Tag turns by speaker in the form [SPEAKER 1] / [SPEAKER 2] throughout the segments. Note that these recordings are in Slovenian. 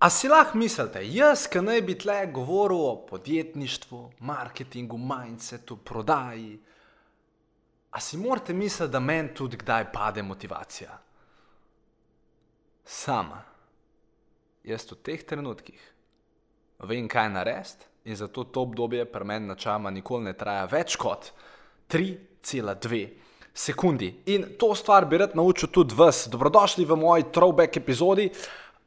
[SPEAKER 1] A si lahko mislite, jaz, ki naj bi tle govoril o podjetništvu, marketingu, mindsetu, prodaji, a si morate misliti, da meni tudi kdaj pade motivacija? Sama, jaz v teh trenutkih vem, kaj narediti, in zato to obdobje pri meni načama nikoli ne traja več kot 3,2 sekundi. In to stvar bi rad naučil tudi vas. Dobrodošli v moji throwback epizodi.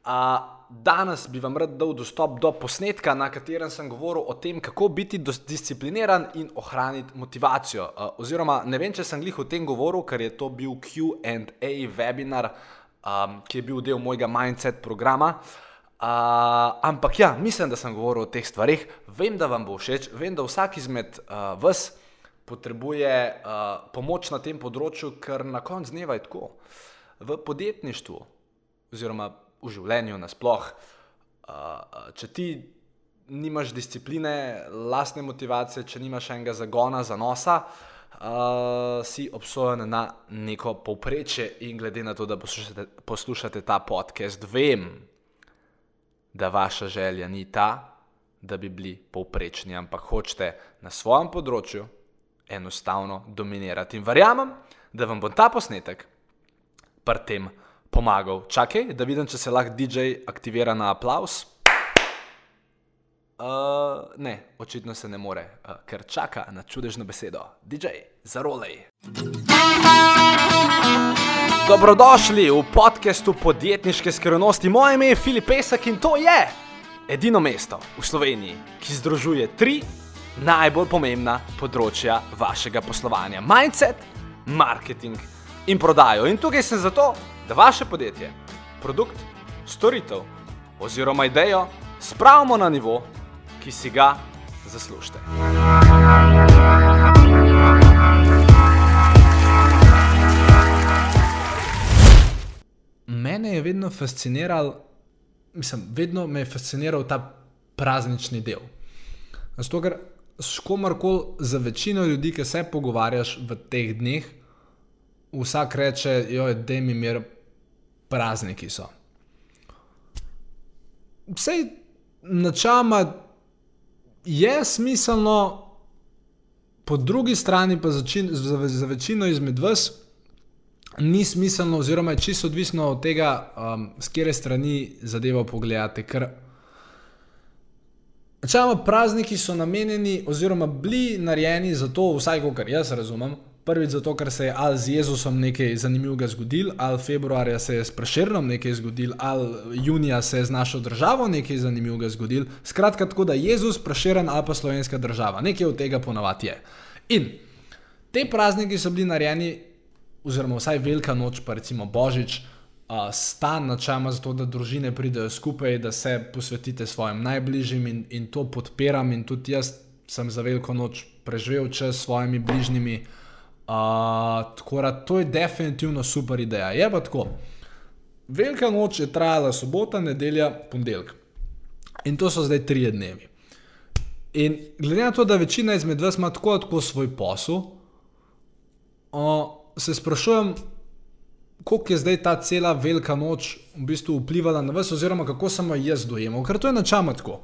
[SPEAKER 1] Uh, danes bi vam rad dal dostop do posnetka, na katerem sem govoril o tem, kako biti discipliniran in ohraniti motivacijo. Uh, oziroma, ne vem, če sem glih o tem govoril, ker je to bil QA webinar, um, ki je bil del mojega mindset programa. Uh, ampak ja, mislim, da sem govoril o teh stvarih, vem, da vam bo všeč, vem, da vsak izmed uh, vas potrebuje uh, pomoč na tem področju, ker na koncu dneva je tako. V podjetništvu, oziroma v življenju nasplošno, uh, če ti nimaš discipline, lastne motivacije, če nimaš enega zagona, zanosa, uh, si obsojen na neko povprečje. In glede na to, da poslušate, poslušate ta podcast, vem, da vaša želja ni ta, da bi bili povprečni, ampak hočete na svojem področju enostavno dominirati. In verjamem, da vam bo ta posnetek pri tem pomagal. Čakaj, da vidim, če se lahko DJ aktivira na aplaus. Uh, ne, očitno se ne more, uh, ker čaka na čudežno besedo. DJ, zarolej. Dobrodošli v podkastu podjetniške skrivnosti. Moje ime je Filip Pesek in to je edino mesto v Sloveniji, ki združuje tri najbolj pomembna področja vašega poslovanja: mindset, marketing in prodajo. In tukaj sem zato, da vaše podjetje, produkt, storitev oziroma idejo spravimo na nivo, ki si ga zaslužite. mene je vedno fasciniral, mislim, vedno me je fasciniral ta praznični del. Zato, ker s komarkoli, za večino ljudi, ki se pogovarjaš v teh dneh, vsak reče, da jim je prazniki so. Vse načama je smiselno, po drugi strani pa začin, za, za večino izmed vas ni smiselno, oziroma je čisto odvisno od tega, um, z kere strani zadevo pogledate. Ker načeloma prazniki so namenjeni, oziroma bili narejeni za to, vsaj kar jaz razumem. Prvič zato, ker se je ali z Jezusom nekaj zanimivega zgodil, ali februarja se je s Prešernom nekaj zgodil, ali junija se je z našo državo nekaj zanimivega zgodil. Skratka, tako da Jezus, Prešeren ali pa slovenska država, nekaj od tega ponavadi je. In te prazniki so bili narejeni oziroma vsaj velika noč, pa recimo Božič, uh, sta načela za to, da družine pridejo skupaj, da se posvetite svojim najbližjim in, in to podpiram. In tudi jaz sem za veliko noč preživel čas s svojimi bližnjimi. Uh, tako da to je definitivno super ideja. Je pa tako. Velika noč je trajala sobota, nedelja, ponedeljek. In to so zdaj tri dnevi. In glede na to, da večina izmed vas ima tako ali tako svoj posel, uh, se sprašujem, kako je zdaj ta cela velika noč v bistvu vplivala na vas, oziroma kako sem jo jaz dojemal, ker to je načama tako.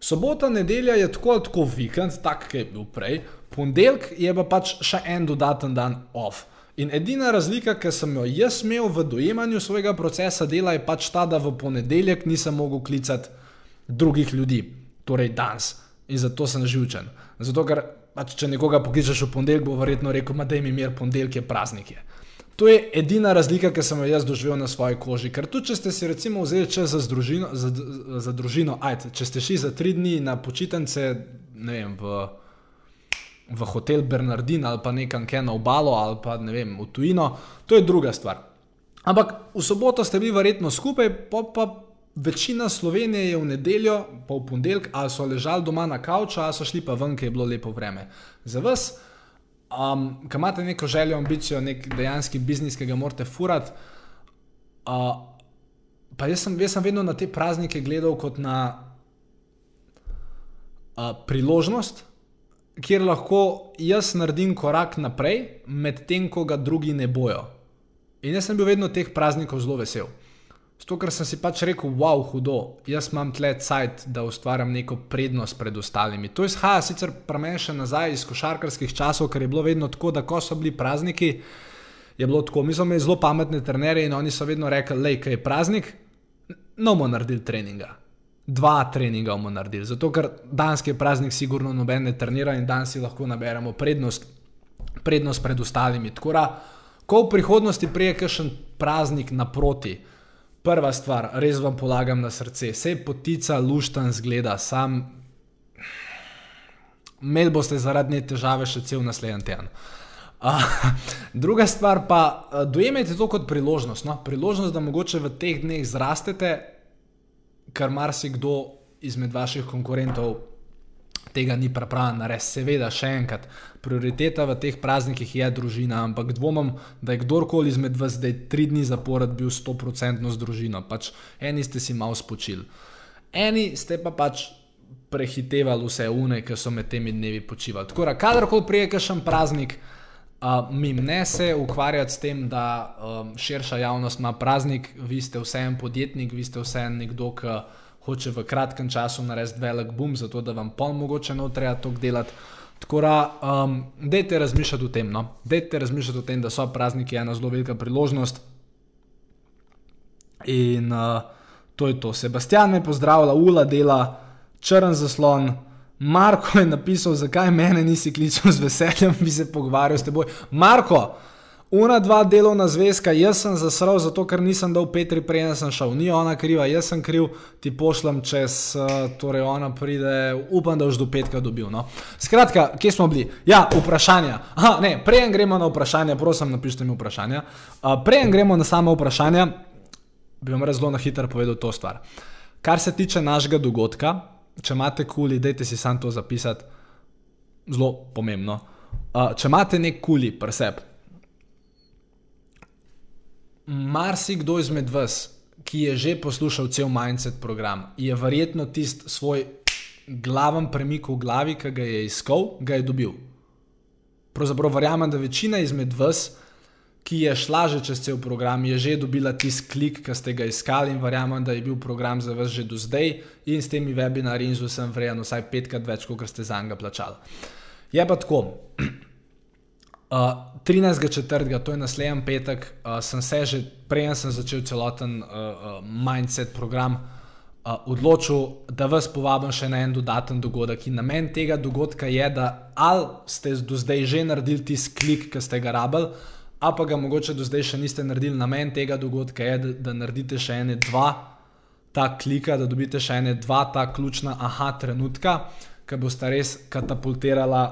[SPEAKER 1] Sobota, nedelja je tako ali tako vikend, tak, ki je bil prej, ponedeljek je pa pač še en dodaten dan off. In edina razlika, ki sem jo jaz imel v dojemanju svojega procesa dela, je pač ta, da v ponedeljek nisem mogel klicati drugih ljudi, torej danes. In zato sem živčen. Zato, ker pač, če nekoga pokličeš v ponedeljek, bo verjetno rekel: da je mi mir, ponedeljek je praznik. Je. To je edina razlika, ki sem jo jaz doživel na svoji koži. Ker tudi, če ste si recimo vzeli čas za družino, za, za družino ajde, če ste šli za tri dni na počitnice, ne vem, v, v hotel Bernardin ali pa nekam na obalo ali pa ne vem, v tujino, to je druga stvar. Ampak v soboto ste bili verjetno skupaj, pa, pa Večina Slovenije je v nedeljo, pa v ponedeljek, ali so ležali doma na kavču, ali so šli pa ven, ker je bilo lepo vreme. Za vas, um, ki imate neko željo, ambicijo, nek dejanski biznis, ki ga morate furati. Uh, pa jaz sem, jaz sem vedno na te praznike gledal kot na uh, priložnost, kjer lahko jaz naredim korak naprej, medtem ko ga drugi ne bojo. In jaz sem bil vedno teh praznikov zelo vesel. Zato, ker sem si pač rekel, wow, hudo, jaz imam tle cajt, da ustvarjam neko prednost pred ostalimi. To izhaja sicer pri meni še nazaj iz košarkarskih časov, ker je bilo vedno tako, da ko so bili prazniki, je bilo tako. Mi smo imeli zelo pametne trenerje in oni so vedno rekli, da je praznik, no bomo naredili treninga. Dva treninga bomo naredili, zato ker danski praznik, sigurno noben ne trenira in danes si lahko naberemo prednost, prednost pred ostalimi. Tako da, ko v prihodnosti prije kakšen praznik naproti, prva stvar, res vam polagam na srce, vse potica, luštan zgleda, sam. Imeli boste zaradi nje težave še cel naslednji teden. Uh, druga stvar pa, uh, dojemajte to kot priložnost. No? Priložnost, da mogoče v teh dneh zrastete, kar marsikdo izmed vaših konkurentov tega ni pripravljen narediti. Seveda, še enkrat, prioriteta v teh praznikih je družina, ampak dvomim, da je kdorkoli izmed vas zdaj tri dni zapored bil 100% z družino. Pač eni ste si malo spočili, eni ste pa pač prehitevali vse une, ki so med temi dnevi počivali. Tako da, kadarkoli prije kakšen praznik. Mi ne se ukvarjati s tem, da um, širša javnost ima praznik, vi ste vseeno podjetnik, vi ste vseeno nekdo, ki hoče v kratkem času narediti velik boom, zato da vam pol mogoče ne treba to delati. Tako da, um, dejte razmišljati o tem, no? dejte razmišljati o tem, da so prazniki ena zelo velika priložnost. In uh, to je to. Sebastian me pozdravlja, ula dela, črn zaslon. Marko je napisal, zakaj mene nisi klical z veseljem, bi se pogovarjal s teboj. Marko, Una dva delovna zvezka, jaz sem zasral, zato ker nisem dal Petri, prej sem šel, ni ona kriva, jaz sem kriv, ti pošljem čez, uh, torej ona pride, upam, da boš do petka dobil. No. Skratka, kje smo bili? Ja, vprašanja. Aha, ne, prej gremo na vprašanja, prosim, napišite mi vprašanja. Uh, prej gremo na samo vprašanje, bi vam res zelo na hitro povedal to stvar. Kar se tiče našega dogodka, če imate kuli, dajte si sam to zapisati, zelo pomembno. Uh, če imate nek kuli, presep marsikdo izmed vas, ki je že poslušal cel mindset program, je verjetno tisti svoj glaven premik v glavi, ki ga je iskal, ga je dobil. Pravzaprav verjamem, da večina izmed vas, ki je šla že čez cel program, je že dobila tisti klik, ki ste ga iskali in verjamem, da je bil program za vas že do zdaj in s temi webinarji in z vsem vrejem vsaj petkrat več, kot ste za njega plačali. Je pa tako. Uh, 13.4., to je naslednji petek, uh, sem se že, prej sem začel celoten uh, uh, mindset program, uh, odločil, da vas povabim še na en dodaten dogodek. In namen tega dogodka je, da ali ste do zdaj že naredili tisti klik, ki ste ga rabili, ali pa ga mogoče do zdaj še niste naredili. Namen tega dogodka je, da, da naredite še ene dva ta klika, da dobite še ene dva ta ključna aha trenutka, ki boste res katapultirala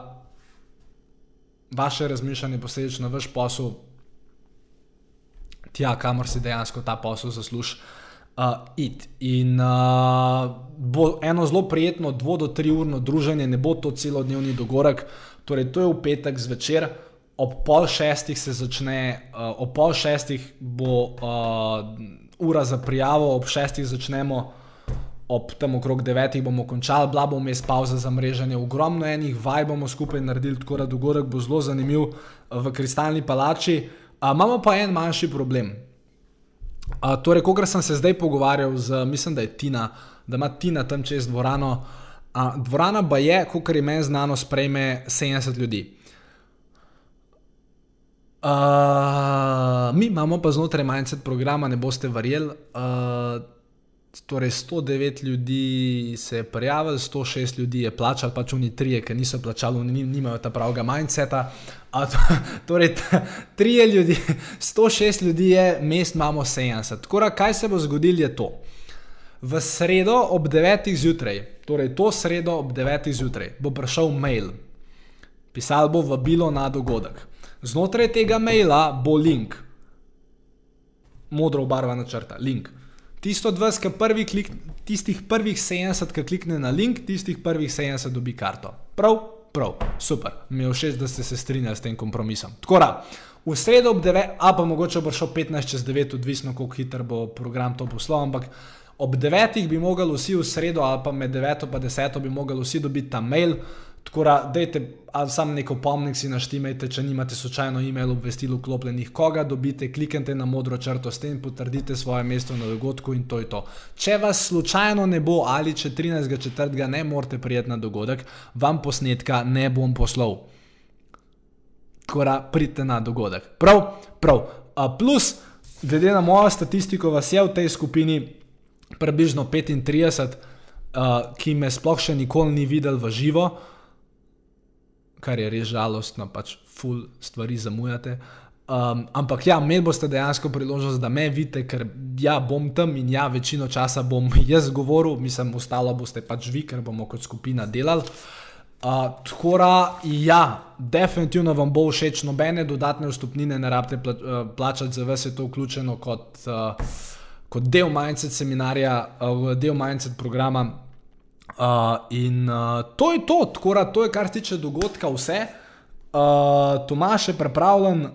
[SPEAKER 1] vaše razmišljanje, posledično vaš posel, tja, kamor si dejansko ta posel zasluži. Uh, it. In uh, bo eno zelo prijetno, dvo do tri urno druženje, ne bo to celodnevni dogodek. Torej, to je v petek zvečer, ob pol šestih se začne, uh, ob pol šestih bo uh, ura za prijavo, ob šestih začnemo ob tem okrog devetih bomo končali, bla bomo imeli pauze za mreženje, ogromno enih vaj bomo skupaj naredili, tako da dogodek bo zelo zanimiv eh, v kristalni palači. A, imamo pa en manjši problem. A, torej, ko sem se zdaj pogovarjal z, mislim, da je Tina, da ima Tina tam čez dvorano. A, dvorana pa je, kot je meni znano, sprejme 70 ljudi. Uh, mi imamo pa znotraj Mindset programa, ne boste verjeli, uh, Torej, 109 ljudi se je prijavilo, 106 ljudi je plačalo, pač oni trije, ki niso plačali, oni nimajo ta pravega mindseta. To, torej, trije ljudi, 106 ljudi je, mest imamo 70. Tako da, kaj se bo zgodilo, je to. V sredo ob 9. zjutraj, torej to sredo ob 9. zjutraj, bo prišel mail, pisal bo vabilo na dogodek. Znotraj tega maila bo link, modro obarvana črta, link. Tisto 20, ki prvi klik, tistih prvih 70, ki klikne na link, tistih prvih 70 dobi karto. Prav, prav, super. Mi je všeč, da ste se strinjali s tem kompromisom. Tako da, v sredo ob 9, a pa mogoče bo šel 15 čez 9, odvisno koliko hiter bo program to poslal, ampak ob 9 bi mogli vsi v sredo, ali pa med 9 in 10 bi mogli vsi dobiti ta mail. Tako da, dajte, samo neko pomnik si naštimajte, če nimate slučajno e-mail obvestil vklopljenih, koga dobite, kliknite na modro črto s tem, potrdite svoje mesto na dogodku in to je to. Če vas slučajno ne bo ali če 13.4. ne morete prijeti na dogodek, vam posnetka ne bom poslal. Tako da, pridite na dogodek. Prav, prav. A plus, glede na mojo statistiko, vas je v tej skupini približno 35, uh, ki me sploh še nikoli ni videl v živo kar je res žalostno, pač ful stvari zamujate. Um, ampak ja, imeli boste dejansko priložnost, da me vidite, ker ja, bom tam in ja, večino časa bom jaz govoril, mislim, ostalo boste pač vi, ker bomo kot skupina delali. Uh, tako da, ja, definitivno vam bo všeč, nobene dodatne vstopnine ne rabite pla uh, plačati, za vas je to vključeno kot, uh, kot del Mindset seminarja, uh, del Mindset programa. Uh, in uh, to je to, tako da to je, kar tiče dogodka, vse. Uh, Tomaš je pripravljen, uh,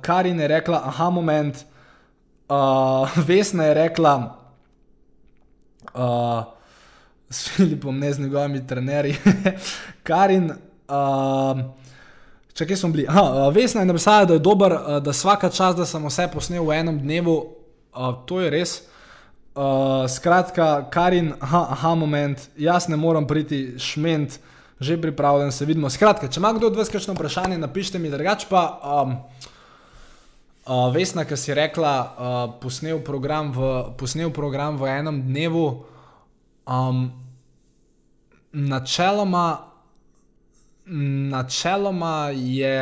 [SPEAKER 1] kar je rekla, aha, moment, uh, Vesna je rekla, uh, s Filipom, ne z njegovimi trenerji, Karin. Uh, kje smo bili? Aha, Vesna je napisala, da je dober, da vsaka čas, da sem vse posnel v enem dnevu, uh, to je res. Uh, skratka, Karin, aha, aha, moment, jaz ne morem priti, šment, že pripravljen, se vidimo. Skratka, če ima kdo od vas kakšno vprašanje, napišite mi, drugače pa. Um, uh, Vesna, ki si rekla, uh, posnel, program v, posnel program v enem dnevu, um, načeloma, načeloma je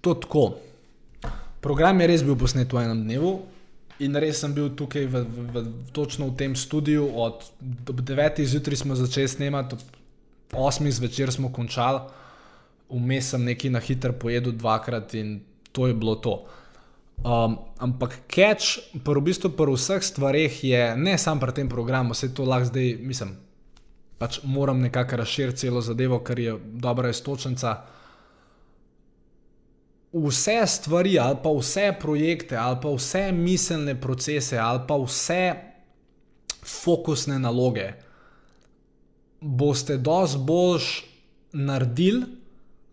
[SPEAKER 1] to tako. Program je res bil posnet v enem dnevu in res sem bil tukaj, v, v, v, točno v tem studiu. Od 9. zjutraj smo začeli snemati, ob 8. zvečer smo končali, vmes sem nekaj na hitro pojedel dvakrat in to je bilo to. Um, ampak catch, pa v bistvu pri vseh stvareh je ne samo pri tem programu, vse to lahko zdaj, mislim, pač moram nekako razširiti celo zadevo, ker je dobra istočnica vse stvari, ali pa vse projekte, ali pa vse miselne procese, ali pa vse fokusne naloge, boste dosti boljš naredili,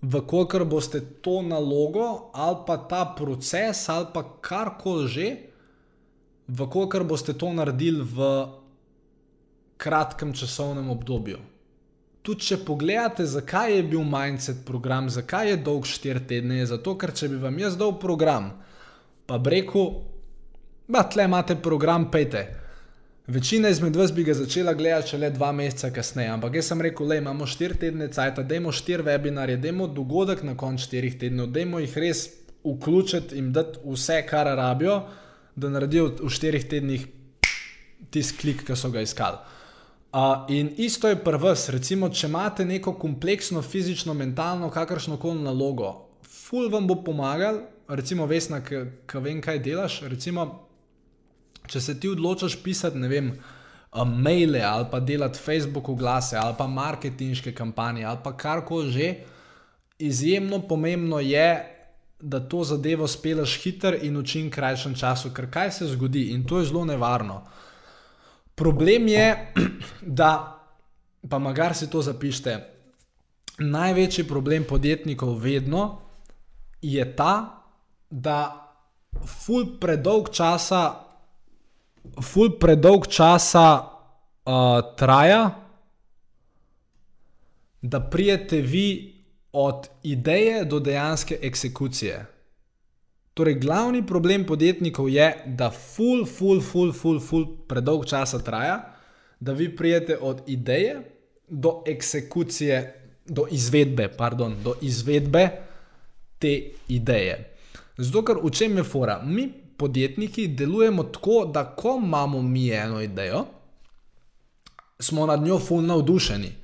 [SPEAKER 1] vkolikor boste to nalogo ali pa ta proces ali pa karkoli že, vkolikor boste to naredili v kratkem časovnem obdobju tudi če pogledate, zakaj je bil Mindset program, zakaj je dolg 4 tedne, je zato, ker če bi vam jaz dal program, pa bi rekel, da tle imate program, pejte. Večina izmed vas bi ga začela gledati šele dva meseca kasneje, ampak jaz sem rekel, da imamo 4 tedne cajt, da imamo 4 webinarje, da imamo dogodek na koncu 4 tednov, da imamo jih res vključiti in dati vse, kar rabijo, da naredijo v 4 tednih tisti klik, ki so ga iskali. Uh, in isto je pri vas, recimo, če imate neko kompleksno, fizično, mentalno, kakršno koli nalogo, ful vam bo pomagal, recimo, vesna, ki vem, kaj delaš. Recimo, če se ti odločiš pisati, ne vem, uh, maile ali pa delati Facebook oglase ali pa marketinške kampanje ali pa karkoli že, izjemno pomembno je, da to zadevo speleš hiter in v čim krajšem času, ker kaj se zgodi in to je zelo nevarno. Problem je, da, pa magar si to zapišete, največji problem podjetnikov vedno je ta, da ful predolg časa, ful predolg časa uh, traja, da prijete vi od ideje do dejanske eksekucije. Torej, glavni problem podjetnikov je, da ful, ful, ful, ful, ful predolg časa traja, da vi prijete od ideje do eksekucije, do izvedbe, pardon, do izvedbe te ideje. Zato, ker v čem je fora? Mi, podjetniki, delujemo tako, da ko imamo mi eno idejo, smo nad njo ful navdušeni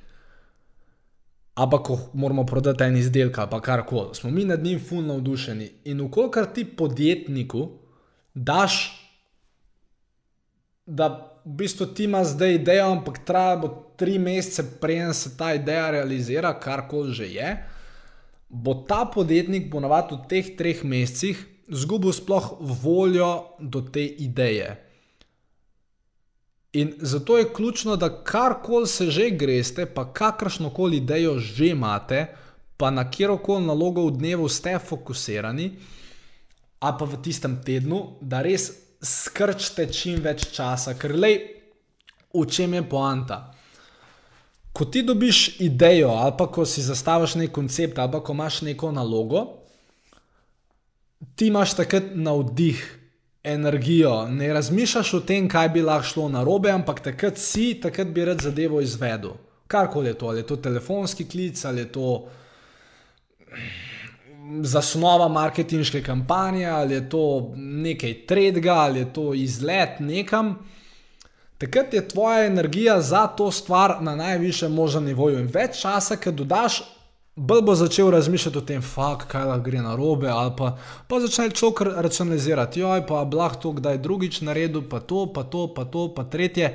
[SPEAKER 1] ampak ko moramo prodati en izdelek ali kar koli, smo mi nad njim fulno navdušeni. In ukolikor ti podjetniku daš, da v bistvu ti imaš zdaj idejo, ampak traja bo tri mesece, preden se ta ideja realizira, kar koli že je, bo ta podjetnik ponovadi v teh treh mesecih izgubil sploh voljo do te ideje. In zato je ključno, da karkoli se že greste, pa kakršno koli idejo že imate, pa na kjerkoli nalogo v dnevu ste fokusirani, a pa v tistem tednu, da res skrčite čim več časa, ker le v čem je poanta. Ko ti dobiš idejo, ali pa ko si zastaviš nek koncept, ali pa ko imaš neko nalogo, ti imaš takrat navdih, energijo, ne razmišljaš o tem, kaj bi lahko šlo na robe, ampak takrat si, takrat bi rad zadevo izvedel. Karkoli je to, ali je to telefonski klic, ali je to zasnova marketinške kampanje, ali je to nekaj tredga, ali je to izlet nekam. Takrat je tvoja energija za to stvar na najvišjem možnem nivoju in več časa, ki dodaš, bolj bo začel razmišljati o tem, fuk, kaj lahko gre na robe, ali pa, pa začne človek racionalizirati, joj, pa blah to, kdaj drugič naredil, pa to, pa to, pa to, pa tretje.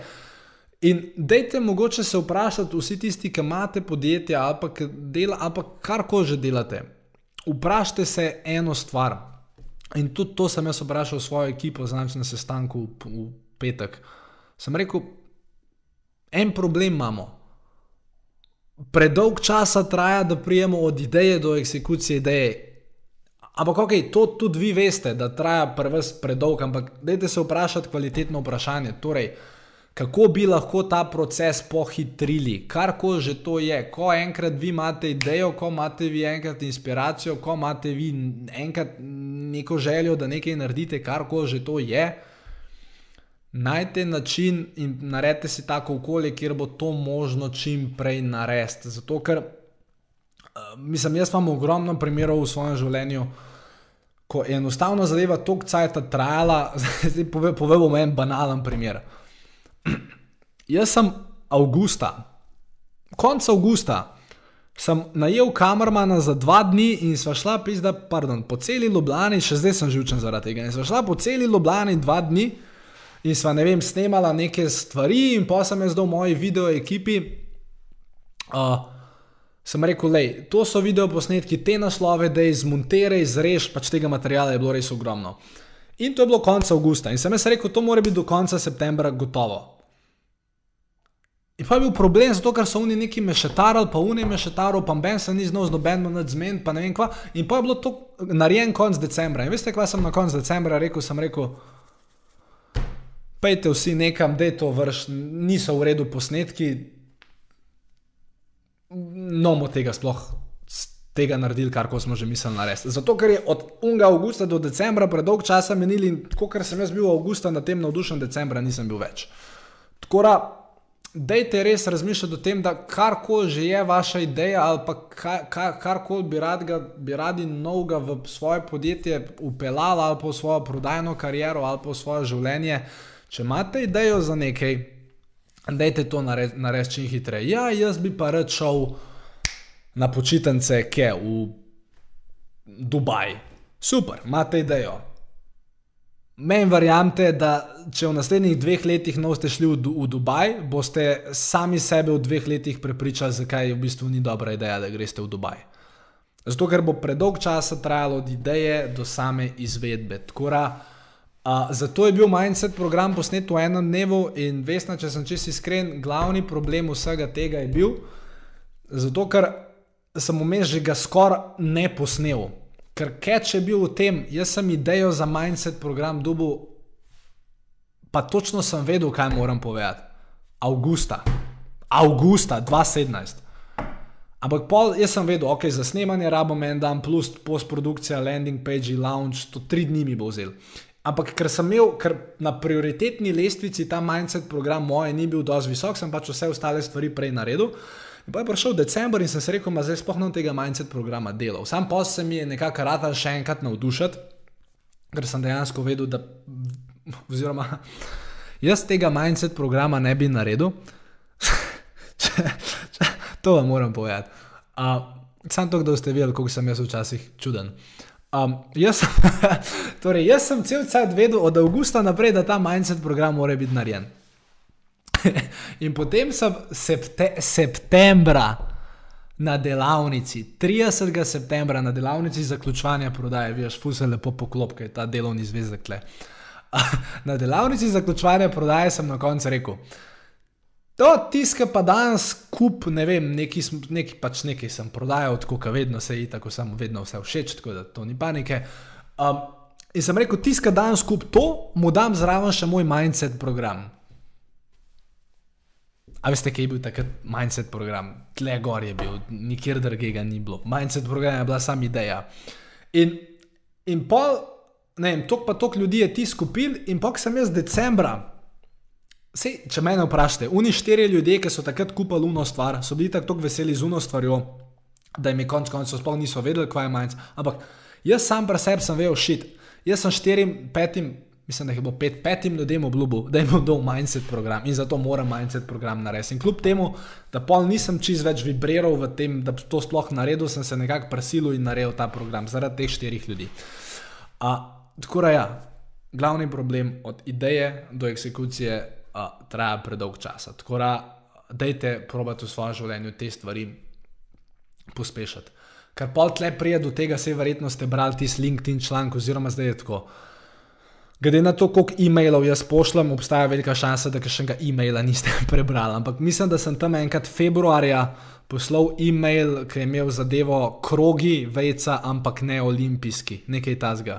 [SPEAKER 1] In dejte mogoče se vprašati, vsi tisti, ki imate podjetje ali pa, dela, ali pa karkoli že delate. Vprašajte se eno stvar. In tudi to sem jaz vprašal svojo ekipo, znači na sestanku v petek. Sem rekel, en problem imamo. Predolg časa traja, da prijemo od ideje do eksekucije ideje. Ampak, ok, to tudi vi veste, da traja predolg, ampak dajte se vprašati kvalitetno vprašanje. Torej, kako bi lahko ta proces pohitrili, kar ko že to je. Ko enkrat vi imate idejo, ko imate vi enkrat inspiracijo, ko imate vi enkrat neko željo, da nekaj naredite, kar ko že to je. Najte način in naredite si tako okolje, kjer bo to možno čim prej narediti. Zato, ker uh, mislim, jaz imam ogromno primerov v svojem življenju, ko je enostavno zadeva toliko časa trajala. Zdaj povem en banalen primer. Jaz sem avgusta, konec avgusta, sem najel kamermana za dva dni in sva šla pizda, pardon, po celi Ljubljani, še zdaj sem živčen zaradi tega. In sva šla po celi Ljubljani dva dni in sva, ne vem, snemala neke stvari in pa sem jaz do moji video ekipi. Uh, sem rekel, lej, to so video posnetki, te naslove, da izmontiraj, izrež, pač tega materiala je bilo res ogromno. In to je bilo konec avgusta. In sem jaz rekel, to mora biti do konca septembra gotovo. In pa je bil problem, zato ker so oni neki mešetarali, pa oni mešetarali, pa Ben se ni znal z nobenim nadzmen, pa ne vem kva. In pa je bilo to narejen konec decembra. In veste, kva sem na koncu decembra rekel? Sem rekel, pejte vsi nekam, da je to vrš, niso v redu posnetki. No, mo tega sploh tega naredili, kar smo že mislili narediti. Zato, ker je od 1. augusta do decembra predolg časa menili in kot sem jaz bil v augusta na tem navdušen decembra, nisem bil več. Tako da Dajte res razmišljati o tem, da karkoli že je vaša ideja, ali pa karkoli bi, rad bi radi novega v svoje podjetje upeljali, ali pa v svojo prodajno kariero, ali pa v svoje življenje. Če imate idejo za nekaj, dajte to narediti nared čim hitreje. Ja, jaz bi pa rad šel na počitnice, ki je v Dubaj. Super, imate idejo. Meni verjamete, da če v naslednjih dveh letih ne boste šli v, v Dubaj, boste sami sebe v dveh letih prepričali, zakaj v bistvu ni dobra ideja, da greste v Dubaj. Zato, ker bo predolg časa trajalo od ideje do same izvedbe. Tkora, a, zato je bil mindset program posnet v enem dnevu in vesna, če sem čisto iskren, glavni problem vsega tega je bil, zato ker sem vmes že ga skoraj ne posnel. Ker keč je bil v tem, jaz sem idejo za mindset program dubu, pa točno sem vedel, kaj moram povedati. Augusta, Augusta 2017. Ampak pol, jaz sem vedel, ok, za snemanje rabo en dan, plus postprodukcija, landing page, launch, to tri dni mi bo vzel. Ampak ker sem imel, ker na prioritetni lestvici ta mindset program moj ni bil dovolj visok, sem pač vse ostale stvari prej naredil. In pa je prišel decembr in sem se rekel, da zdaj spohnem tega mindset programa delal. Sam pa se mi je nekako rad še enkrat navdušiti, ker sem dejansko vedel, da. Oziroma, jaz tega mindset programa ne bi naredil. če, če, to vam moram povedati. Uh, sam to, da ste videli, kako sem jaz včasih čuden. Um, jaz, torej, jaz sem cel cel vedel od avgusta naprej, da ta mindset program mora biti narejen. In potem sem septe, septembra na delavnici, 30. septembra na delavnici zaključovanja prodaje, veš, fuse lepo poklopke, ta delovni zvezek. na delavnici zaključovanja prodaje sem na koncu rekel. To tiska pa danes kup, ne vem, neki, neki pač nekaj sem prodajal, tako kot vedno se je, tako sem vedno vse všeč, tako da to ni panike. Um, in sem rekel, tiska danes kup to, mu dam zraven še moj mindset program. A veste, kje je bil takrat mindset program? Tle gor je bil, nikjer drugega ni bilo. Mindset program je bila sama ideja. In, in pol, ne vem, tok pa tok ljudi je ti skupil in pok sem jaz decembra. Sej, če me vprašate, oni štiri ljudje, ki so takrat kupili uno stvar, so bili tako veseli z uno stvarjo, da jim je konec koncev sploh niso vedeli, kaj je mindset. Ampak jaz sam pri sebi sem vedel šit. Jaz sem štirim, petim mislim, da je bilo pet, petim ljudem obljubil, da jim bo dal mindset program in zato moram mindset program narediti. In kljub temu, da pol nisem čist več vibriral v tem, da to sploh naredil, sem se nekako prisilil in naredil ta program zaradi teh štirih ljudi. A, tako da ja, glavni problem od ideje do eksekucije a, traja predolg čas. Tako da, dajte probati v svojem življenju te stvari pospešati. Ker pol tle prije do tega, se verjetno ste brali tisti LinkedIn članek, oziroma zdaj je tako. Glede na to, koliko e-mailov jaz pošljem, obstaja velika šansa, da še enega e-maila niste prebrali. Ampak mislim, da sem tam enkrat februarja poslal e-mail, ki je imel zadevo krogi, vejca, ampak ne olimpijski, nekaj tasga.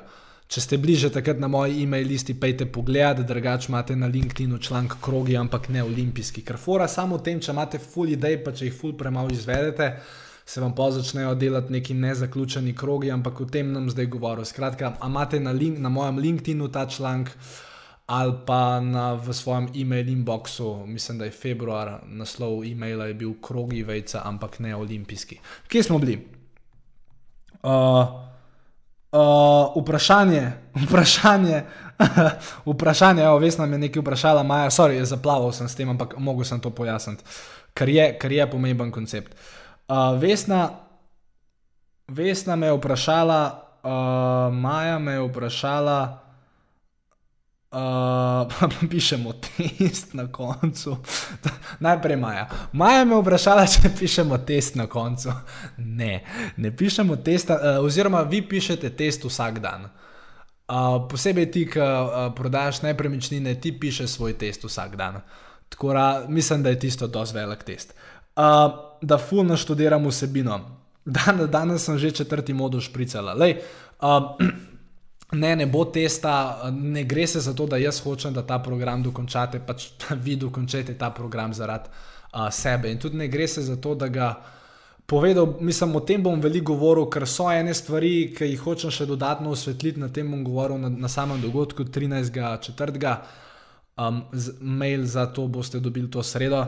[SPEAKER 1] Če ste bliže takrat na moji e-mail listi, pejte pogled, drugače imate na LinkedIn članek krogi, ampak ne olimpijski. Ker fora samo v tem, če imate full idej, pa če jih full premalo izvedete se vam pa začnejo delati neki nezaključeni krogi, ampak o tem nam zdaj govorim. Skratka, imate na, link, na mojem LinkedIn-u ta članek ali pa na, v svojem e-mail inboxu, mislim, da je februar, naslov e-maila je bil krogi vejca, ampak ne olimpijski. Kje smo bili? Uh, uh, vprašanje, vprašanje, vprašanje, evo, veš, nam je nekaj vprašala, Maja, sorry, zaplaval sem s tem, ampak mogel sem to pojasniti, ker je, ker je pomemben koncept. Uh, Vesna, Vesna me je vprašala, uh, Maja me je vprašala, uh, pišemo test na koncu. Najprej Maja. Maja me je vprašala, če pišemo test na koncu. Ne, ne pišemo testa, uh, oziroma vi pišete test vsak dan. Uh, posebej ti, ki uh, prodajaš nepremičnine, ti pišeš svoj test vsak dan. Tako da mislim, da je tisto dosti velik test. Uh, da fulno študiram vsebino. Dan, danes sem že četrti modus špricala. Lej, uh, ne, ne bo testa, ne gre se za to, da jaz hočem, da ta program dokončate, pač vi dokončate ta program zaradi uh, sebe. In tudi ne gre se za to, da ga. Povedal, mislim, o tem bom veliko govoril, ker so ene stvari, ki jih hočem še dodatno osvetliti. Na tem bom govoril na, na samem dogodku 13.4. Um, mail za to boste dobili to sredo.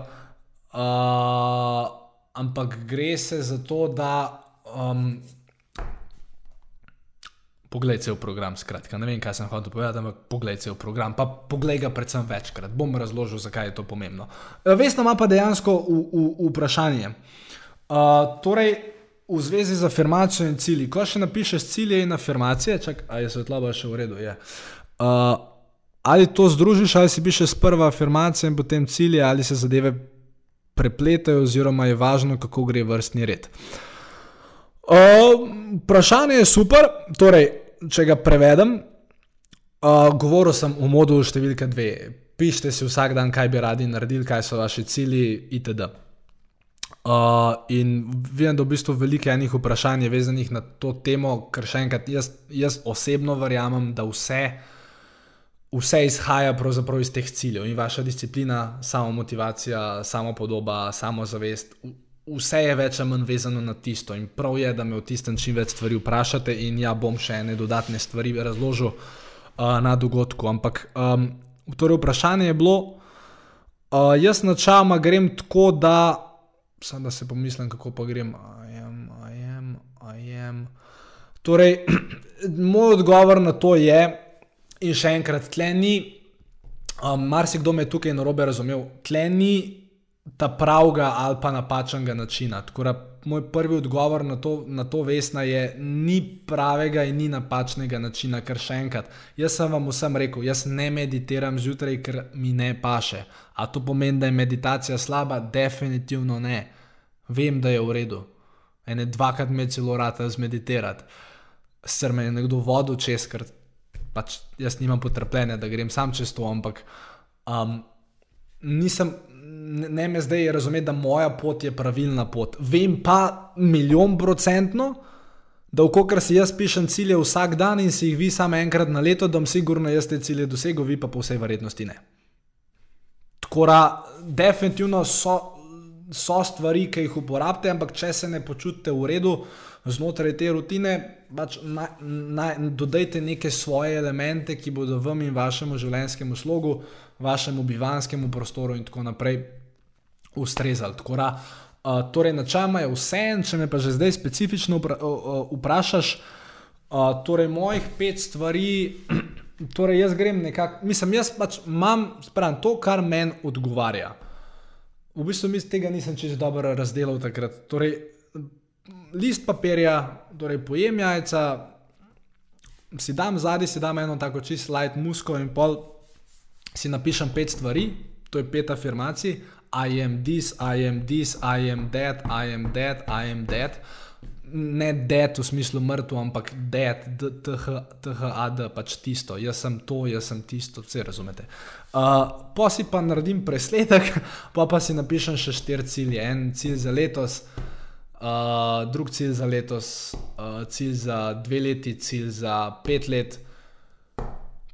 [SPEAKER 1] Uh, ampak gre se za to, da um, poglej cel program. Skratka, ne vem, kaj sem hotel povedati, ampak poglej cel program, pa poglej ga predvsem večkrat. Bom razložil, zakaj je to pomembno. E, Vesna ima pa dejansko v, v, v vprašanje. Uh, torej, v zvezi z afirmacijo in cilji. Ko še napišeš cilje in afirmacije, čak, a je svetloba še v redu. Je. Uh, ali to združiš, ali si pišeš prva afirmacija in potem cilje, ali se zadeve prepletajo, oziroma je važno, kako gre vrstni red. Uh, vprašanje je super, torej, če ga prevedem. Uh, govoril sem o modulu številka dve. Pišite si vsak dan, kaj bi radi naredili, kaj so vaši cilji, itd. Uh, in vem, da v bistvu veliko enih vprašanj je vezanih na to temo, ker še enkrat, jaz, jaz osebno verjamem, da vse vse izhaja iz teh ciljev in vaša disciplina, samo motivacija, samo podoba, samo zavest. Vse je več ali manj vezano na tisto, in prav je, da me v tistem čim več stvari vprašate, in ja, bom še ene dodatne stvari razložil uh, na dogodku. Ampak um, torej vprašanje je bilo, uh, jaz načeloma grem tako, da, samo da se pomislim, kako pa grem. Am, am, am. Torej, moj odgovor na to je, In še enkrat, tle ni, um, marsikdo me tukaj na robe razumel, tle ni ta pravega ali pa napačnega načina. Tako da moj prvi odgovor na to, na to vesna je, ni pravega in ni napačnega načina, ker še enkrat, jaz sem vam vsem rekel, jaz ne meditiram zjutraj, ker mi ne paše. A to pomeni, da je meditacija slaba? Definitivno ne. Vem, da je v redu. Ene dvakrat me celo rata zmeditirati. Ser me je nekdo vodil čez, ker pač jaz nimam potrpljenja, da grem sam čez to, ampak um, nisem, ne me zdaj razumeti, da moja pot je pravilna pot. Vem pa milijon procentno, da vkokar si jaz pišem cilje vsak dan in si jih vi samo enkrat na leto, da bom sigurno jaz te cilje dosegel, vi pa po vsej verjetnosti ne. Tako da, definitivno so, so stvari, ki jih uporabite, ampak če se ne počutite v redu znotraj te rutine, pač na, na, dodajte neke svoje elemente, ki bodo vam in vašemu življenjskemu slogu, vašemu bivanskemu prostoru in tako naprej ustrezali. Tako da, Uh, torej, načeloma je vse, če me pa že zdaj specifično vpra, uh, vprašaš, uh, torej mojih pet stvari, torej jaz grem nekako, mislim, jaz pač imam, spravim to, kar meni odgovarja. V bistvu mi tega nisem čisto dobro razdelil takrat. Torej, list papirja, torej pojem jajca, si dam zadnji, si dam eno tako čisto light musko in pol si napišem pet stvari, to je pet afirmacij. I am this, I am this, I am that, I am that, I am that. Ne dead v smislu mrtev, ampak dead, THAD, pač tisto, jaz sem to, jaz sem tisto, vse razumete. Uh, pa si pa naredim presledek, pa pa si napišem še štiri cilje. En cilj za letos, uh, drug cilj za letos, uh, cilj za dve leti, cilj za pet let.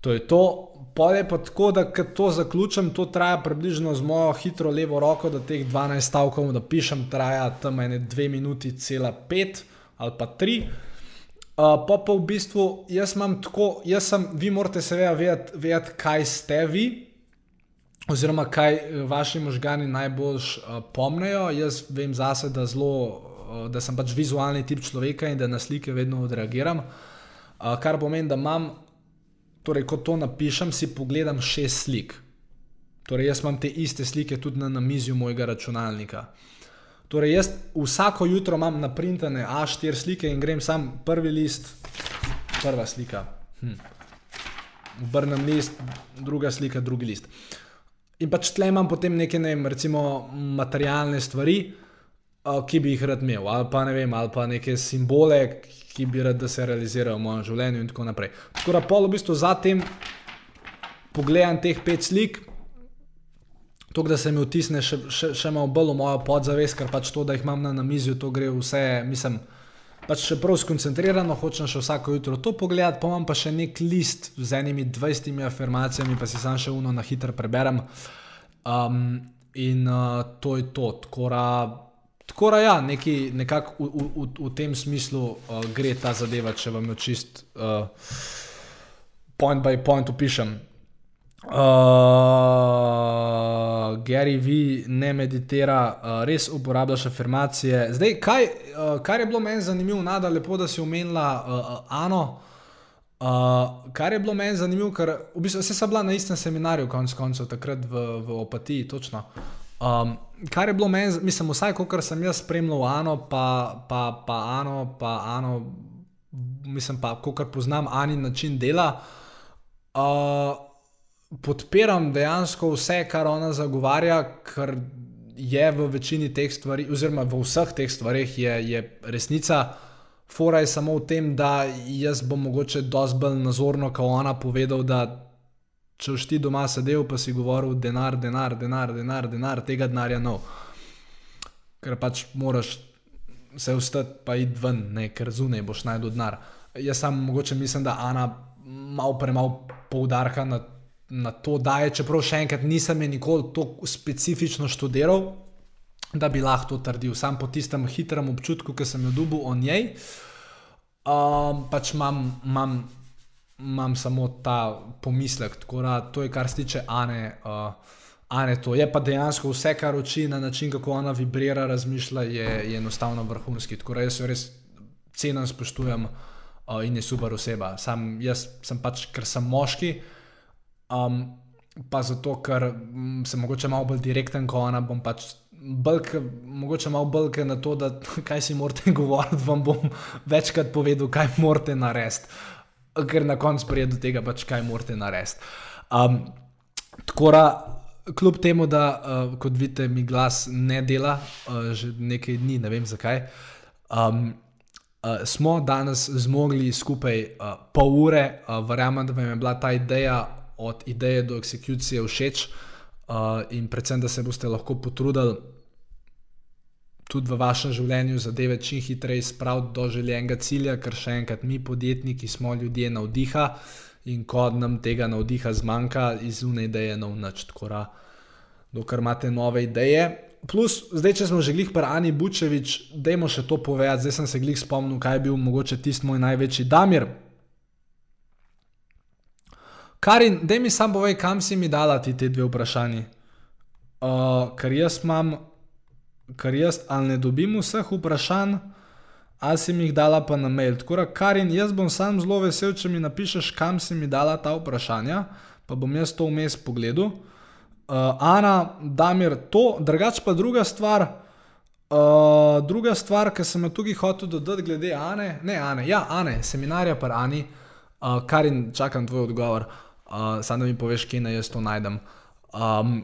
[SPEAKER 1] To je to, Pol je pa tako, da to zaključim, to traja približno z mojo hitro levo roko, da teh 12 stavkov napišem, traja tam ene 2 minuti, cela 5 ali pa 3. Uh, pa pa v bistvu jaz imam tako, jaz sem, vi morate seveda vedeti, vedeti kaj ste vi, oziroma kaj eh, vaši možgani najbolj uh, pomnejo. Jaz vem zase, da, zelo, uh, da sem pač vizualni tip človeka in da na slike vedno odreagiram. Uh, kar pomeni, da imam torej, ko to napišem, si pogledam šest slik. Torej, jaz imam te iste slike tudi na namizju mojega računalnika. Torej, jaz vsako jutro imam naprintane A4 slike in grem sam prvi list, prva slika. Hm. Obrnem list, druga slika, drugi list. In pač tle imam potem neke, ne vem, recimo materialne stvari, ki bi jih rad imel, ali pa ne vem, ali pa neke simbole, ki bi rad, da se realizirajo v mojem življenju, in tako naprej. Tako da, pol v bistvu za tem pogledam teh pet slik, to, da se mi vtisne še, še, še malo bolj v mojo podzavest, ker pač to, da jih imam na namizju, to gre vse, mislim. Pač še prav skoncentrirano, hočem še vsako jutro to pogledati, pa imam pa še nek list z enimi 20 afirmacijami, pa si sam še uno na hitro preberem. Um, in uh, to je to. Tako da, Tako da, ja, neki, nekako v, v, v tem smislu uh, gre ta zadeva, če vam jo čist uh, point by point opišem. Uh, Gary V. ne meditira, uh, res uporabljaš afirmacije. Zdaj, kaj, uh, kar je bilo meni zanimivo, nada lepo, da si omenila uh, Ano. Uh, kar je bilo meni zanimivo, ker v bistvu sem bila na istem seminarju, konec koncev, takrat v, v Opatiji, točno. Um, kar je bilo meni, mislim, vsaj ko sem jaz spremljal Ano, pa, pa, pa Ano, pa Ano, mislim pa, ko poznam Ani način dela, uh, podpiram dejansko vse, kar ona zagovarja, ker je v večini teh stvari, oziroma v vseh teh stvarih je, je resnica. Fora je samo v tem, da jaz bom mogoče dosti bolj nazorno, kot ona povedal, da če si ti doma sedel, pa si govoril, denar, denar, denar, denar, denar tega denarja no. Ker pač moraš se ustati, pa id ven, ne, ker zunaj boš najdel denar. Jaz sam mogoče mislim, da Ana malo premalo poudarka na, na to daje, čeprav še enkrat nisem je nikoli tako specifično študiral, da bi lahko to trdil. Sam po tistem hitrem občutku, ki sem jo dobil o njej, um, pač imam imam samo ta pomislek. Da, to je, kar se tiče Ane. Uh, Ane to. Je pa dejansko vse, kar uči na način, kako ona vibrira, razmišlja, je, je enostavno vrhunski. Tako da jaz jo res cenim, spoštujem uh, in je super oseba. Sam jaz sem pač, ker sem moški. Um, pa zato, ker mm, sem mogoče malo bolj direkten kot ona, bom pač Balk, mogoče malo bolj na to, da kaj si morate govoriti, vam bom večkrat povedal, kaj morate narediti ker na koncu pride do tega, pač, kaj morate narediti. Um, tako da, kljub temu, da uh, kot vidite, mi glas ne dela, uh, že nekaj dni, ne vem zakaj. Um, Uh, smo danes zmogli skupaj uh, pol ure, uh, verjamem, da vam je bila ta ideja od ideje do eksekucije všeč uh, in predvsem, da se boste lahko potrudili tudi v vašem življenju zadeve čim hitreje spraviti do željenega cilja, ker še enkrat mi, podjetniki, smo ljudje navdiha in ko nam tega navdiha zmanjka, izune ideje nov noč. Tako da, dokler imate nove ideje, plus, zdaj, če smo že glih pri Ani Bučevič, dajmo še to povedati. Zdaj sem se glih spomnil, kaj je bil mogoče tisti moj največji damir. Karin, da mi sam povej, kam si mi dala ti te dve vprašanji. Uh, ker jaz imam, ker jaz ali ne dobim vseh vprašanj, ali si mi jih dala pa na mail. Tako da, Karin, jaz bom sam zelo vesel, če mi napišeš, kam si mi dala ta vprašanja, pa bom jaz to vmes pogledal uh, Ana, Damir, to, drugač pa druga stvar. Uh, druga stvar, ki sem jo tukaj hotel dodati, glede Ane, ne Ane, ja, Ane, seminarja pa Ani, uh, kar in čakam tvoj odgovor, uh, samo da mi poveš, kje naj jaz to najdem. Um,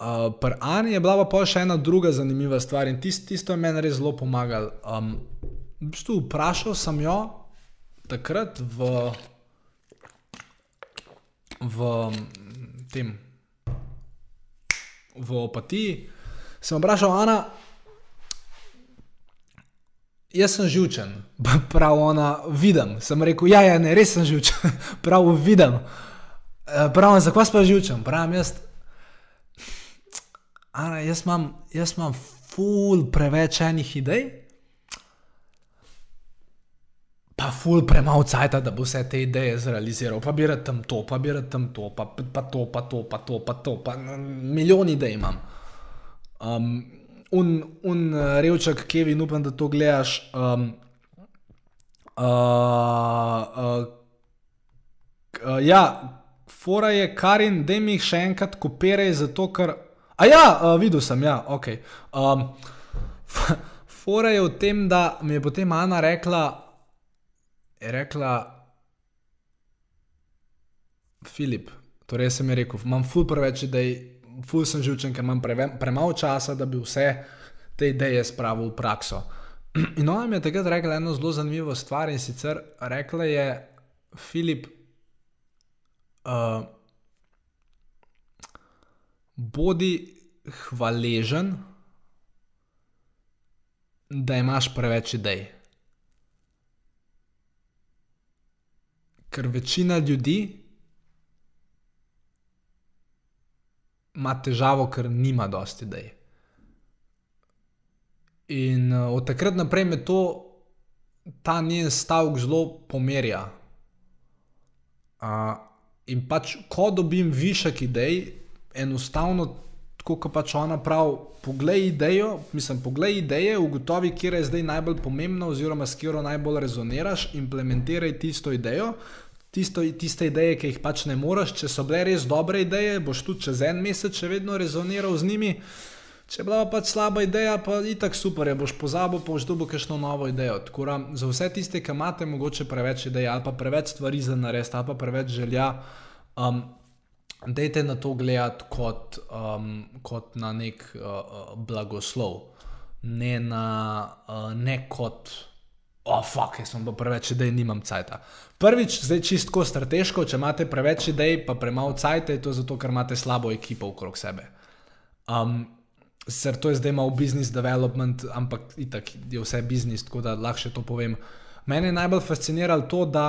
[SPEAKER 1] uh, Pri Ani je bila pa še ena druga zanimiva stvar in tist, tisto je meni res zelo pomagalo. Um, v bistvu vprašal sem jo takrat v, v tem v opatiji, sem vprašal, Ana, jaz sem živčen, prav ona, vidim. Sem rekel, ja, ja, ne, res sem živčen, prav vidim. Eh, prav, zakaj pa živčen? Pravim, jaz, Ana, jaz imam, jaz imam ful preveč enih idej. Pa, ful, premalo cajt, da bo vse te ideje zrealiziral, pa bi rad tam to, pa bi rad tam to, pa, pa to, pa to, pa to, pa to, pa milijon idej imam. Um, un, un revčak, Kevin, upam, da to gledaš. Um, uh, uh, uh, ja, fora je Karin, da mi jih še enkrat kopiraj, zato ker. A ja, uh, videl sem, ja, ok. Um, fora je v tem, da mi je potem Ana rekla je rekla, Filip, torej sem ji rekel, imam ful preveč idej, ful sem živčen, ker imam premalo časa, da bi vse te ideje spravil v prakso. In ona mi je takrat rekla eno zelo zanimivo stvar in sicer rekla je, Filip, uh, bodi hvaležen, da imaš preveč idej. ker večina ljudi ima težavo, ker nima dosti idej. In uh, od takrat naprej me to, ta njen stavek zelo pomerja. Uh, in pač, ko dobim višek idej, enostavno, tako kot pač ona pravi, poglej idejo, mislim, poglej ideje, ugotovi, kje je zdaj najbolj pomembna, oziroma s katero najbolj rezoniraš, implementiraj tisto idejo, tisto, tiste ideje, ki jih pač ne moreš. Če so bile res dobre ideje, boš tudi čez en mesec še vedno rezoniral z njimi. Če je bila pač slaba ideja, pa je tako super, je boš pozabil, pa boš dobil kakšno novo idejo. Tako da za vse tiste, ki imate mogoče preveč idej ali pa preveč stvari za narediti ali pa preveč želja, um, dejte na to gledati kot, um, kot na nek uh, uh blagoslov, ne, na, uh, ne kot oh, fuck, jaz sem pa preveč idej, nimam cajta. Prvič, zdaj čistko strateško, če imate preveč idej, pa premalo cajta, je to zato, ker imate slabo ekipo okrog sebe. Um, Ser to je zdaj malo business development, ampak itak je vse biznis, tako da lahko še to povem. Mene je najbolj fasciniralo to, da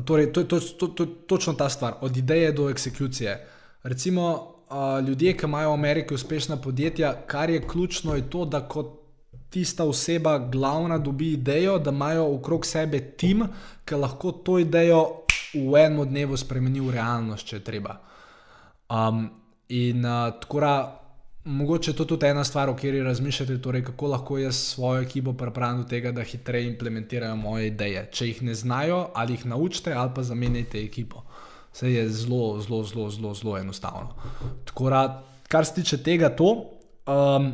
[SPEAKER 1] torej, to je to, to, to, točno ta stvar, od ideje do eksekucije. Recimo, uh, ljudje, ki imajo v Ameriki uspešna podjetja, kar je ključno, je to, da kot tista oseba glavna dobi idejo, da imajo okrog sebe tim, ki lahko to idejo v enem dnevu spremeni v realnost, če treba. Um, in uh, tako da, mogoče je to tudi ena stvar, o kateri razmišljate, torej kako lahko jaz svojo ekipo pripravim do tega, da hitreje implementirajo moje ideje. Če jih ne znajo, ali jih naučite, ali pa zamenjate ekipo. Vse je zelo, zelo, zelo, zelo, zelo enostavno. Tako da, kar se tiče tega, to. Um,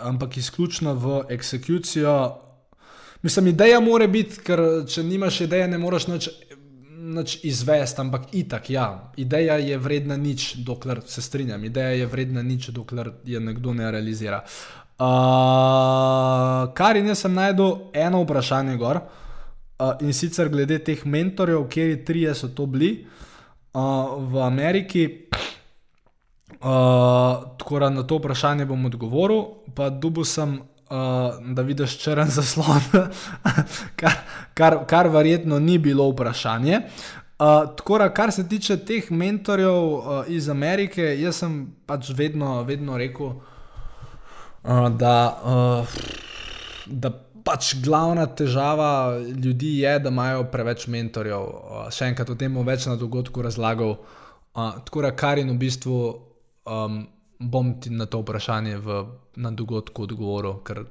[SPEAKER 1] ampak izključno v eksekucijo. Mislim, ideja mora biti, ker če nimaš ideje, ne moreš nič, nič izvesti, ampak itak, ja, ideja je vredna nič, dokler se strinjam, ideja je vredna nič, dokler je nekdo ne realizira. Uh, kar in jaz sem najdel eno vprašanje gor. Uh, in sicer glede teh mentorjev, kjer trije so to bili uh, v Ameriki. Uh, tako da na to vprašanje bom odgovoril, pa dubu sem, da vidiš črn zaslon, kar, kar, kar verjetno ni bilo vprašanje. Uh, tako da, kar se tiče teh mentorjev uh, iz Amerike, jaz sem pač vedno, vedno rekel, uh, da, uh, da pač glavna težava ljudi je, da imajo preveč mentorjev. Uh, še enkrat o tem bom več na dogodku razlagal. Uh, tako da, kar in v bistvu um, bom ti na to vprašanje v, na dogodku odgovoril, ker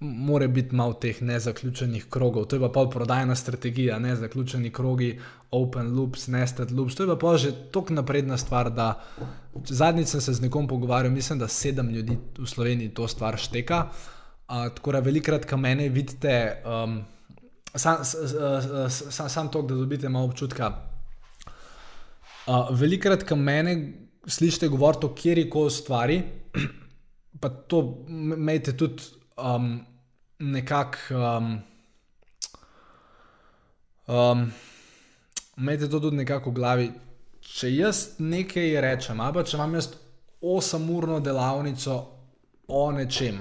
[SPEAKER 1] mora biti malo teh nezaključenih krogov. To je pa pol prodajna strategija, ne zaključeni krogi, open loops, nested loops. To je pa že tako napredna stvar, da zadnjič sem se z nekom pogovarjal, mislim, da sedem ljudi v Sloveniji to stvar šteka. Uh, tako da velikrat, ko mene vidite, um, sam, sam, sam to, da dobite malo občutka. Uh, velikrat, ko mene slišite govoriti o kjeri koli stvari, pa to imejte tudi um, nekako. Um, um, Imejte to tudi nekako v glavi. Če jaz nekaj rečem, ali pa če imam jaz 8-urno delavnico o nečem,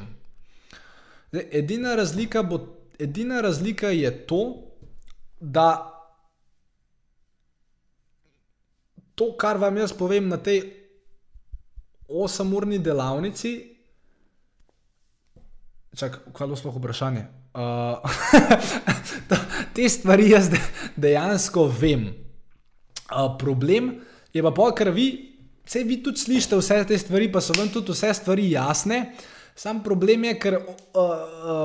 [SPEAKER 1] Edina razlika, bo, edina razlika je to, da to, kar vam jaz povem na tej 8-urni delavnici, čakaj, kaj je sploh vprašanje? Uh, te stvari jaz dejansko vem. Uh, problem je pa, ker vi, vse vi tudi slišite vse te stvari, pa so vam tudi vse stvari jasne. Sam problem je, ker uh, uh,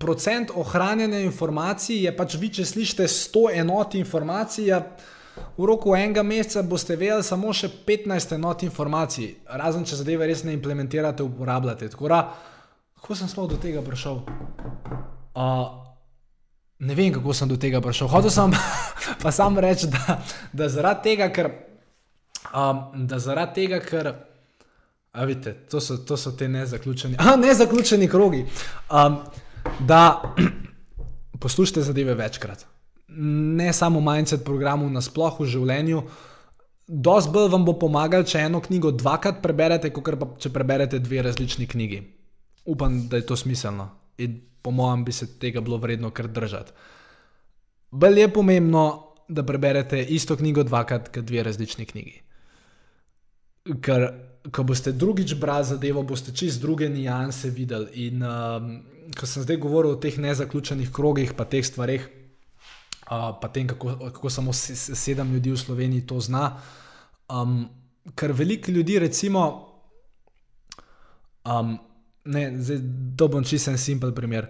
[SPEAKER 1] procent ohranjanja informacij je pač vi, če slišite 100 enot informacij, ja, v roku enega meseca boste vedeli samo še 15 enot informacij, razen če zadeve res ne implementirate, uporabljate. Tako da, kako sem sploh do tega prišel? Uh, ne vem, kako sem do tega prišel. Hotel sem pa sam reči, da, da zaradi tega, ker. Um, da zaradi tega, ker A vidite, to so, to so te nezaključeni, a nezaključeni krogi. Um, da poslušate zadeve večkrat. Ne samo mindset programu, nasplošno v življenju. Dosti bolj vam bo pomagal, če eno knjigo dvakrat preberete, kot pa če preberete dve različni knjigi. Upam, da je to smiselno in po mojem bi se tega bilo vredno kar držati. Bolje je pomembno, da preberete isto knjigo dvakrat, kot dve različni knjigi. Ker ko boste drugič brali zadevo, boste čist druge nianse videli. In um, ko sem zdaj govoril o teh nezaključenih krogih, pa teh stvareh, pa tem, kako, kako samo sedem ljudi v Sloveniji to zna. Um, ker veliko ljudi, recimo, um, ne, zdaj dobim čist en simpel primer.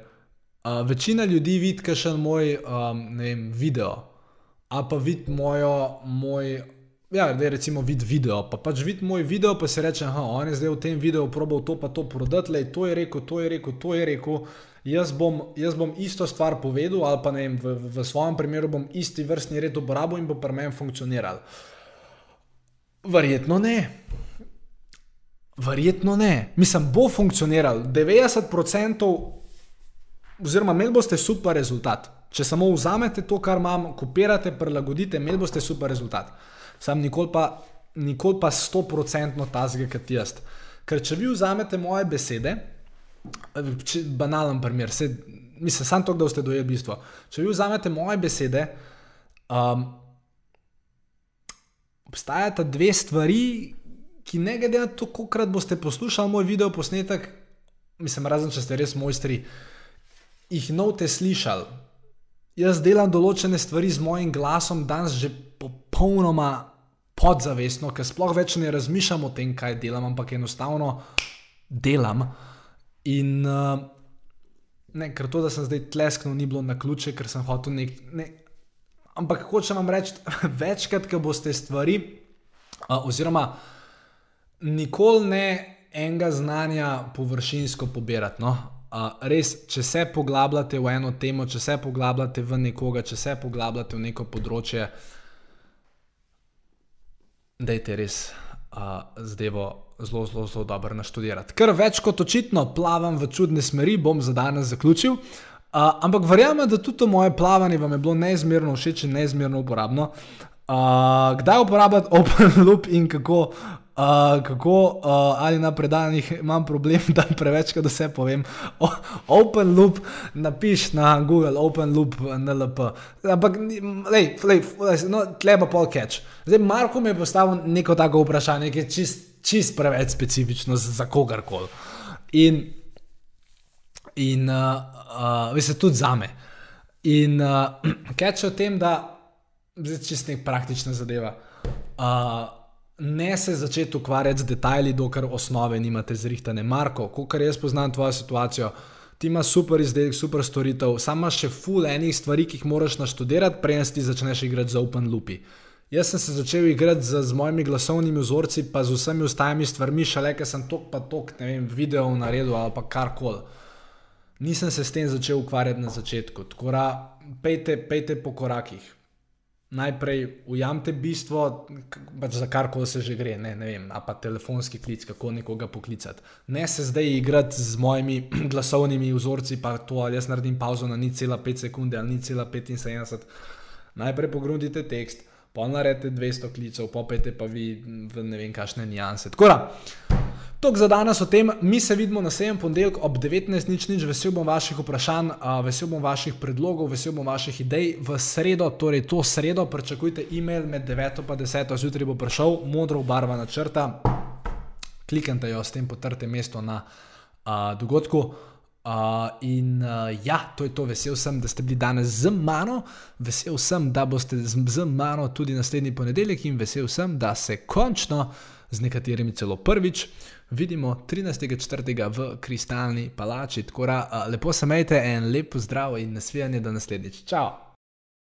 [SPEAKER 1] Uh, večina ljudi vidi, kaj še moj um, vem, video, a pa vidi mojo, moj Ja, da je recimo vid video, pa pač vid moj video, pa se reče, da on je zdaj v tem videu probal to pa to prodati, le to je rekel, to je rekel, to je rekel. Jaz bom, jaz bom isto stvar povedal, ali pa ne vem, v, v svojem primeru bom isti vrstni red uporabil in bo pri meni funkcioniral. Verjetno ne. Verjetno ne. Mislim, bo funkcioniral 90%, oziroma imeli boste super rezultat. Če samo vzamete to, kar imam, kopirate, prilagodite, imeli boste super rezultat sam nikoli pa, nikoli pa 100% tazga, kot jaz. Ker če vi vzamete moje besede, če, banalen primer, se, mislim, samo to, da boste dojeli bistvo. Če vi vzamete moje besede, um, obstajata dve stvari, ki ne glede na to, koliko krat boste poslušali moj video posnetek, mislim, razen če ste res mojstri, jih novte slišali. Jaz delam določene stvari z mojim glasom, danes že popolnoma podzavestno, ker sploh več ne razmišljam o tem, kaj delam, ampak enostavno delam. In uh, ne, ker to, da sem zdaj tlesknil, ni bilo na ključe, ker sem hotel nek. Ne, ampak hočem vam reči, večkrat, ko boste stvari, uh, oziroma nikoli ne enega znanja površinsko pobirati. No? Uh, res, če se poglabljate v eno temo, če se poglabljate v nekoga, če se poglabljate v neko področje, uh, Dajte res. uh, zadevo zelo, zelo, zelo dobro naštudirati. Ker več kot očitno plavam v čudne smeri, bom za danes zaključil. Uh, ampak verjamem, da tudi to moje plavanje vam je bilo neizmerno všeč in neizmerno uporabno. Uh, kdaj uporabljati Open Loop in kako, uh, kako uh, ali na predanjih imam problem, da prevečkrat vse povem. O, open Loop, napiš na Google, Open Loop, NLP. Ampak, lej, lej, no, tleba pol catch. Zdaj, Marko mi je postavil neko tako vprašanje, ki je čist, čist preveč specifično za, kogarkoli. In, in uh, uh, veste, tudi za me. In uh, catch o tem, da zdaj čist nek praktična zadeva. Uh, ne se začeti ukvarjati z detajli, dokler osnove nimate zrihtane. Marko, kot jaz poznam tvojo situacijo, ti imaš super izdelek, super storitev, samo še full enih stvari, ki jih moraš naštudirati, preden si začneš igrati za open loopi. Jaz sem se začel igrati z, z mojimi glasovnimi vzorci, pa z vsemi ostalimi stvarmi, šele ker sem tok pa tok, ne vem, video naredil ali pa karkoli. Nisem se s tem začel ukvarjati na začetku. Tako da, pejte, pejte po korakih najprej ujamete bistvo, pač za kar koli se že gre, ne, ne vem, a pa telefonski klic, kako nekoga poklicati. Ne se zdaj igrati z mojimi glasovnimi vzorci, pa to ali jaz naredim pauzo na ni cela 5 sekunde ali ni cela 75. Najprej pogrudite tekst, pa naredite 200 klicev, popete pa vi v ne vem kakšne nijanse. Tako da. Tok za danes o tem, mi se vidimo na sejem ponedeljek ob 19.00, vesel bom vaših vprašanj, vesel bom vaših predlogov, vesel bom vaših idej. V sredo, torej to sredo, pričakujte e-mail med 9 in 10. zjutraj bo prišel, modro obarvana črta, kliknite jo, s tem potrte mesto na uh, dogodku. Uh, in uh, ja, to je to, vesel sem, da ste bili danes z mano, vesel sem, da boste z, z mano tudi naslednji ponedeljek in vesel sem, da se končno z nekaterimi celo prvič vidimo 13.4. v Kristalni palači. Tako da lepo se majte en lep pozdrav in nasvidenje do naslednjič. Ciao!